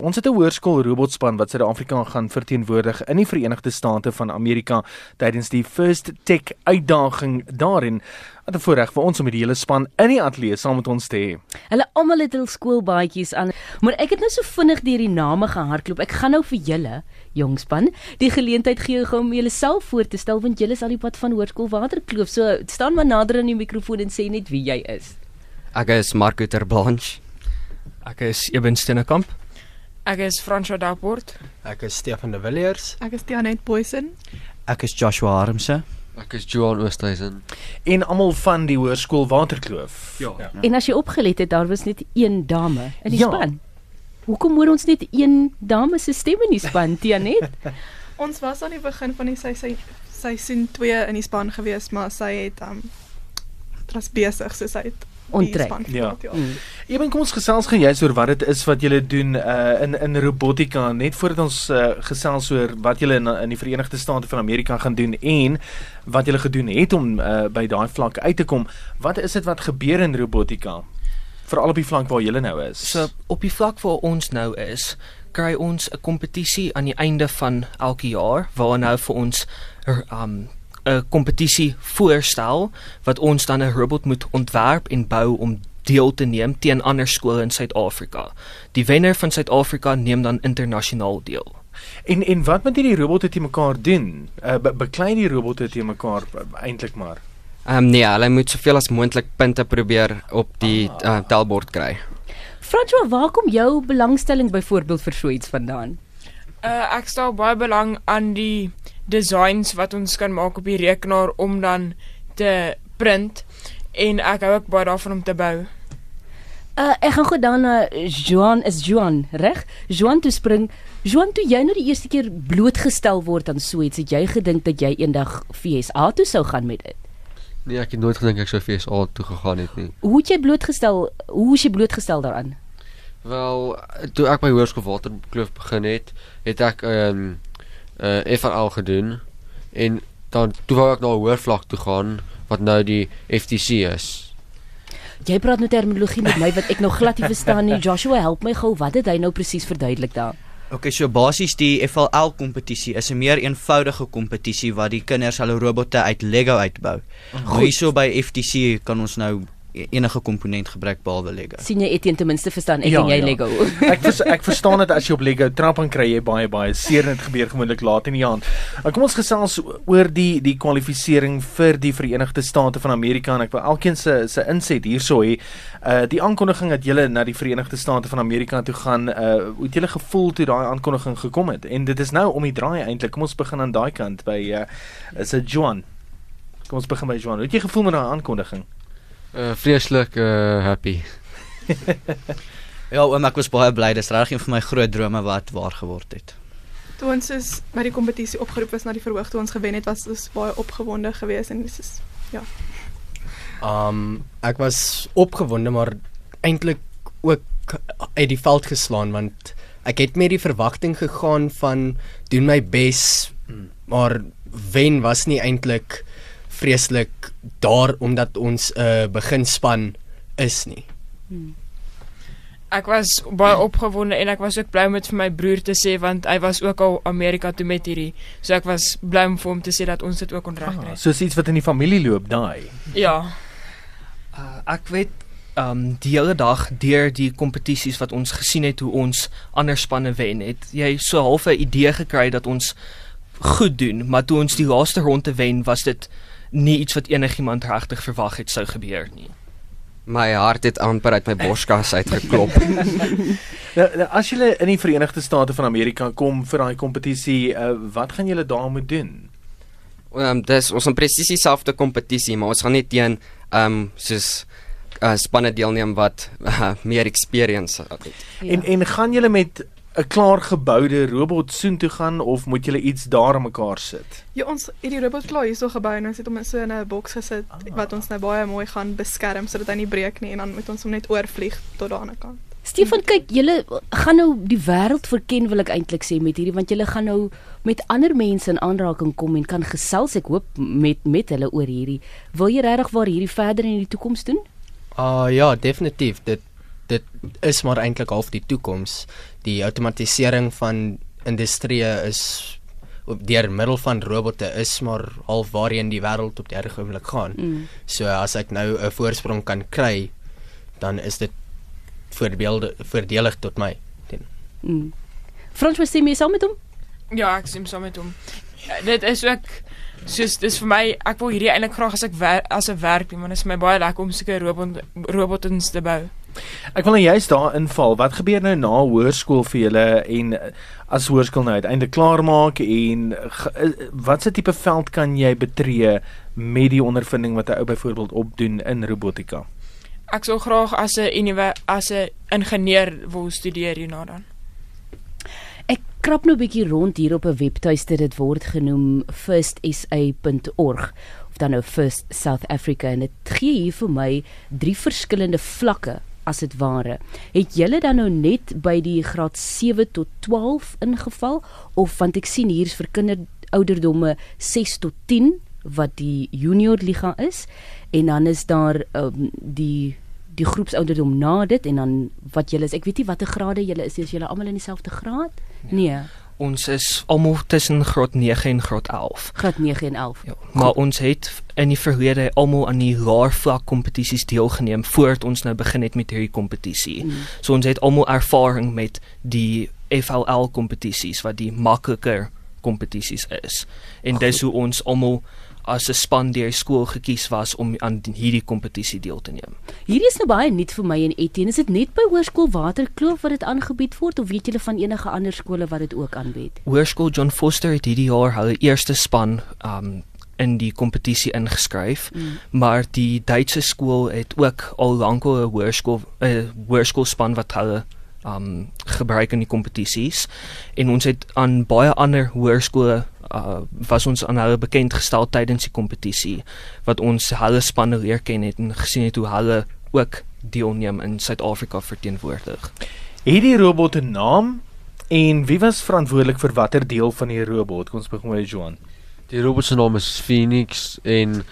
Ons het 'n hoërskool robotspan wat Suid-Afrika gaan verteenwoordig in die Verenigde State van Amerika tydens die First Tech uitdaging daarin. Wat 'n voorreg vir ons om met die hele span in die ateljee saam met ons te hê. Hulle almal het hul skoolbaadjies aan, maar ek het nou so vinnig deur die name gehardloop. Ek gaan nou vir julle, jong span, die geleentheid gee om julleself voor te stel want julle is al die pad van Hoërskool Waterkloof. So staan maar nader aan die mikrofoon en sê net wie jy is. Ek is Marco Terblanche. Ek is Eben Steenekamp. Ek is Fransjo Dauport. Ek is Stefan de Villiers. Ek is Tianet Boysen. Ek is Joshua Armse. Ek is Johan Oosthuizen. En almal van die hoërskool Waterkloof. Ja. Ja. En as jy opgelet het, daar was net een dame in die Ja. span. Hoekom hoor ons net een dame se stem in die span, Tianet? Ons was aan die begin van die seisoen seisoen 2 in die span gewees, maar sy het um was besig so sy het Onttrek. Ja. ja. Mm. Eben kom ons gesels gou juist oor wat dit is wat julle doen uh in in robotika net voordat ons uh, gesels oor wat julle in, in die Verenigde State van Amerika gaan doen en wat julle gedoen het om uh, by daai vlak uit te kom. Wat is dit wat gebeur in robotika? Veral op die vlak waar julle nou is. So op die vlak waar ons nou is, kry ons 'n kompetisie aan die einde van elke jaar waar nou vir ons er, um 'n kompetisie voorstel wat ons dan 'n robot moet ontwerp en bou om deel te neem teen ander skole in Suid-Afrika. Die wenner van Suid-Afrika neem dan internasionaal deel. En en wat moet hierdie robotte te mekaar doen? Uh be, beklei die robotte te mekaar uh, eintlik maar. Ehm um, nee, hulle moet soveel as moontlik punte probeer op die uh, telbord kry. François, waar kom jou belangstelling byvoorbeeld vir so iets vandaan? Uh ek stel baie belang aan die designs wat ons kan maak op die rekenaar om dan te print en ek hou ook baie daarvan om te bou. Uh ek gaan gou dan na Joan is Joan, reg? Joan toe spring. Joan, toe jy nou die eerste keer blootgestel word aan so iets, het jy gedink dat jy eendag FSA toe sou gaan met dit? Nee, ek het nooit gedink ek sou FSA toe gegaan het nie. Hoe het jy blootgestel? Hoe is jy blootgestel daaraan? Wel, toe ek by Hoërskool Waterkloof begin het, het ek ehm um, uh FRL gedoen en dan toe wou ek na 'n hoër vlak toe gaan wat nou die FTC is. Jy praat nou terminologie met my wat ek nog glad nie verstaan nie. Joshua, help my gou. Wat het hy nou presies verduidelik daar? Okay, so basies die FLL kompetisie is 'n meer eenvoudige kompetisie waar die kinders hulle robotte uit Lego uitbou. Nou hierso by FTC kan ons nou enige komponent gebruik behalwe Lego. sien jy Etienne ten minste verstaan ek Ja, en jy ja. Lego. Ek vers, ek verstaan dit as jy op Lego trap en kry jy baie baie seer en dit gebeur gewoonlik laat in die aand. Nou kom ons gesels oor die die kwalifisering vir die Verenigde State van Amerika en ek wil elkeen se se inset hierso hê. Uh die aankondiging dat julle na die Verenigde State van Amerika toe gaan, uh hoe het julle gevoel toe daai aankondiging gekom het? En dit is nou om die draai eintlik. Kom ons begin aan daai kant by uh is dit Joan. Kom ons begin by Joan. Hoe het jy gevoel met daai aankondiging? Uh vreeslik uh happy. Ja, oom, ek was baie bly. Dis regtig een van my groot drome wat waar geword het. Toe ons is by die kompetisie opgeroep is na die verhoog toe ons gewen het, was ons baie opgewonde geweest en dis is Um ek was opgewonde maar eintlik ook uit die veld geslaan want ek het met die verwagting gegaan van doen my bes maar wen was nie eintlik vreeslik daar omdat ons 'n uh, beginspan is nie. Ek was baie opgewonde en ek was ook bly om dit vir my broer te sê want hy was ook al Amerika toe met hierdie. So ek was bly om vir hom te sê dat ons dit ook kon regkry. Ah, soos iets wat in die familie loop daai. Ja. Uh, ek weet um die hele dag deur die kompetisies wat ons gesien het hoe ons ander spanne wen het jy so half 'n idee gekry dat ons goed doen maar toe ons die laaste ronde wen was dit nie iets wat enigiemand regtig verwag het sou gebeur nie My hart het amper uit my borskas uitgeklop. Nou, nou, as julle in die Verenigde State van Amerika kom vir daai kompetisie, uh, wat gaan julle daar moet doen? Ehm um, dis ons gaan presies dieselfde kompetisie, maar ons gaan nie teen ehm um, soos uh, spanne deelneem wat uh, meer experience het. Ja. En en gaan julle met 'n klaar geboude robot soontoe gaan of moet julle iets daar aan mekaar sit? Ja, ons het die robot klaar hierso gebou en ons het hom in so 'n boks gesit Ah. wat ons nou baie mooi gaan beskerm sodat hy nie breek nie en dan moet ons hom net oorvlieg tot daan die kant. Stefan, kyk, julle gaan nou die wêreld verken wil ek eintlik sê met hierdie want julle gaan nou met ander mense in aanraking kom en kan gesels ek hoop met met hulle oor hierdie. Wil jy regtig waar hierdie verder in die toekoms doen? Uh ja, definitief. Dit dit is maar eintlik half die toekoms. Die outomatisering van industrie is op deur middel van robotte is maar half waarheen die wêreld op die oomblik gaan. Mm. So as ek nou 'n voorsprong kan kry, dan is dit voorbeelde voordelig tot my. Mm. Frans, wat sê jy saam met hom? Ja, ek stem saam met hom. Ja, dit is ook soos dis vir my ek wil hierdie eintlik graag as ek wer, as 'n werk doen, want dit is vir my baie lekker om sulke robot robotons te bou. Ek wil nou juist daar inval. Wat gebeur nou na hoërskool vir julle en eh, as hoërskool nou uiteindelik klaar maak en eh, watse tipe veld kan jy betree met die ondervinding wat 'n ou byvoorbeeld opdoen in robotika? Ek sou graag as 'n as 'n ingenieur wil studeer hierna dan. Ek krap nou 'n bietjie rond hier op 'n webtuiste dit word genoem firstsa.org of dan nou First South Africa en dit gee hier vir my drie verskillende vlakke as dit ware. Het julle dan nou net by die graad 7 tot 12 ingeval? Of want ek sien hier's vir kinderouderdomme 6 tot 10 wat die junior liga is. En dan is daar um, die die groepsouderdom na dit. En dan wat julle is ek weet nie watter grade julle is is julle almal in dieselfde graad? Nee Ons is almal tussen graad 9 en graad 11. graad 9 en 11 Ja, maar ons het in die verlede almal aan die laer vlak kompetisies deelgeneem voordat ons nou begin het met hierdie kompetisie. Mm. So ons het almal ervaring met die FLL kompetisies wat die makliker kompetisies is. En dis hoe ons almal as 'n span deur skool gekies was om aan die- hierdie kompetisie deel te neem. hierdie is nou baie nuut vir my en Etienne is dit net by Hoërskool Waterkloof wat dit aangebied word of weet julle van enige ander skole wat dit ook aanbied Hoërskool John Foster het hierdie jaar hulle eerste span um in die kompetisie ingeskryf. Mm. Maar die Duitse skool het ook al lankal 'n hoërskool 'n hoërskoolspan wat hulle um gebruik in die kompetisies en ons het aan baie ander hoërskole uh was ons aan hulle bekend gestel tydens die kompetisie wat ons hulle spanne leer ken het en gesien het hoe hulle ook deelneem in Suid-Afrika verteenwoordig. Het die robot 'n naam en wie was verantwoordelik vir watter deel van die robot? Kom ons begin met Johan. Die robot se naam is Phoenix en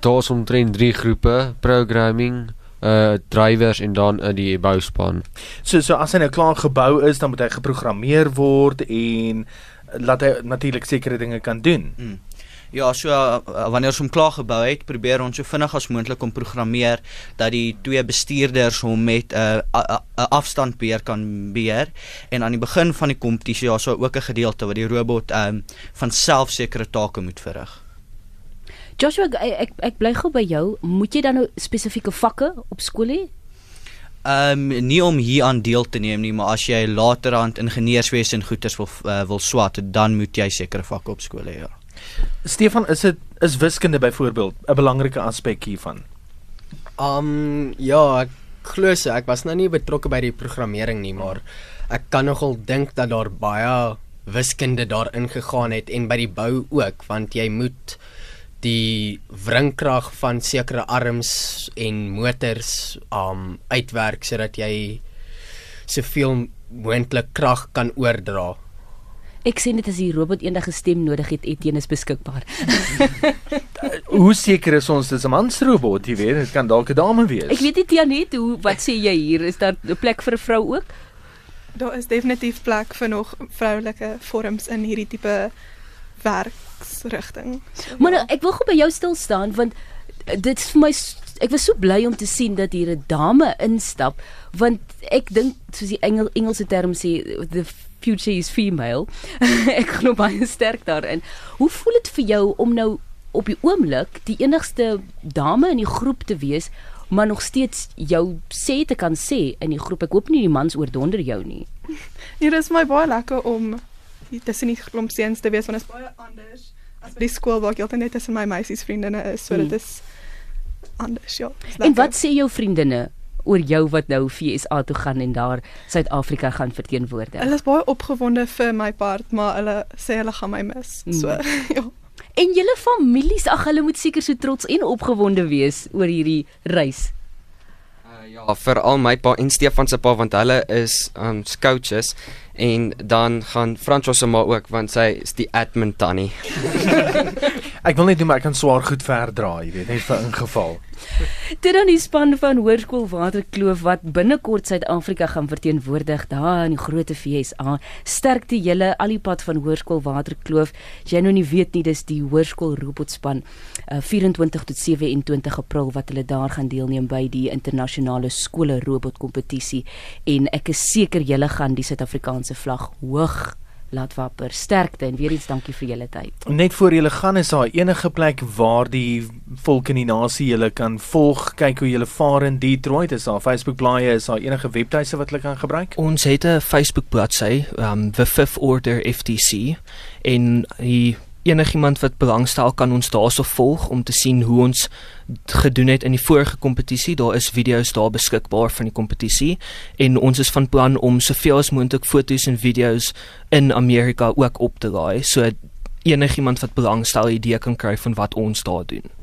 daar's omtrent 3 groepe: programming, uh drywers en dan uh, die bouspan. So so as hy nou klaar gebou is, dan moet hy geprogrammeer word en laat hy natuurlik sekere dinge kan doen. Mm. Ja, so uh, wanneer ons hom klaar gebou het, probeer ons so vinnig as moontlik om programmeer dat die twee bestuurders hom met 'n uh, 'n 'n afstandbeheer kan beheer en aan die begin van die kompetisie ja, so ook 'n gedeelte waar die robot ehm um, van self sekere take moet verrig. Joshua ek ek, ek bly gou by jou moet jy dan nou spesifieke vakke op skool hê Ehm um, nie om hier aan deel te neem nie, maar as jy later aan ingenieurswese en goeters wil uh, wil swat, dan moet jy sekere vakke op skool hê. Ja. Stefan, is dit is wiskunde byvoorbeeld 'n belangrike aspek hiervan? Um ja, ek glo so. Ek was nou nie betrokke by die programmering nie, maar ek kan nogal dink dat daar baie wiskunde daarin gegaan het en by die bou ook, want jy moet die wringkrag van sekere arms en motors um uitwerk sodat jy soveel moontlik krag kan oordra. ek sê net as die robot enige stem nodig het Etienne is beskikbaar Hoe seker is ons dis 'n mansrobot, jy weet, dit kan dalk 'n dame wees. ek weet nie Tianet hoe wat sê jy hier is daar 'n plek vir 'n vrou ook Daar is definitief plek vir nog vroulike vorms in hierdie tipe werksrigting. So, Maar ja. nou, ek wil gou by jou stil staan want dit is vir my ek was so bly om te sien dat hier 'n dame instap want ek dink soos die Engel Engelse term sê the future is female. ek glo baie sterk daarin. Hoe voel dit vir jou om nou op die oomblik die enigste dame in die groep te wees maar nog steeds jou sê te kan sê in die groep. Ek hoop nie die mans oordonder jou nie. Nee, dit is my baie lekker om hier tussen die klomp seuns te wees want dit is baie anders as by die skool waar ek heeltyd net tussen my meisiesvriendinne is. So dit Hmm. is anders, ja. En wat sê jou vriendinne oor jou wat nou FSA toe gaan en daar Suid-Afrika gaan verteenwoordig? Hulle is baie opgewonde vir my part, maar hulle sê hulle gaan my mis. Mm. So ja. En julle families, ag hulle moet seker so trots en opgewonde wees oor hierdie reis. Uh, ja, veral my pa en Stefan se pa want hulle is um coaches en dan gaan François se ma ook want sy is die admin tannie. Ek wil net doen maar ek kan swaar goed verdra, jy weet, net vir ingeval. Toe dan die span van Hoërskool Waterkloof wat binnekort Suid-Afrika gaan verteenwoordig daar in die groot FSA. Sterkte julle al die pad van Hoërskool Waterkloof. Jy nou nie weet nie, dis die Hoërskool robotspan uh, 24 tot 27 April wat hulle daar gaan deelneem by die internasionale skole robotkompetisie en ek is seker julle gaan die Suid-Afrikaanse vlag hoog laat wapper. Sterkte en weer eens dankie vir julle tyd. Net voor julle gaan is daar enige plek waar die volk in die nasie julle kan volg, kyk hoe julle vaar in Detroit. Is daar Facebook blaaie, is daar enige webtuise wat hulle kan gebruik? Ons het 'n Facebook bladsy, um the Fifth Order FTC en die enigiemand wat belangstel kan ons daarso volg om te sien hoe ons gedoen het in die vorige kompetisie. Daar is video's daar beskikbaar van die kompetisie en ons is van plan om soveel as moontlik foto's en video's in Amerika ook op te laai sodat enigiemand wat belangstel 'n idee kan kry van wat ons daar doen.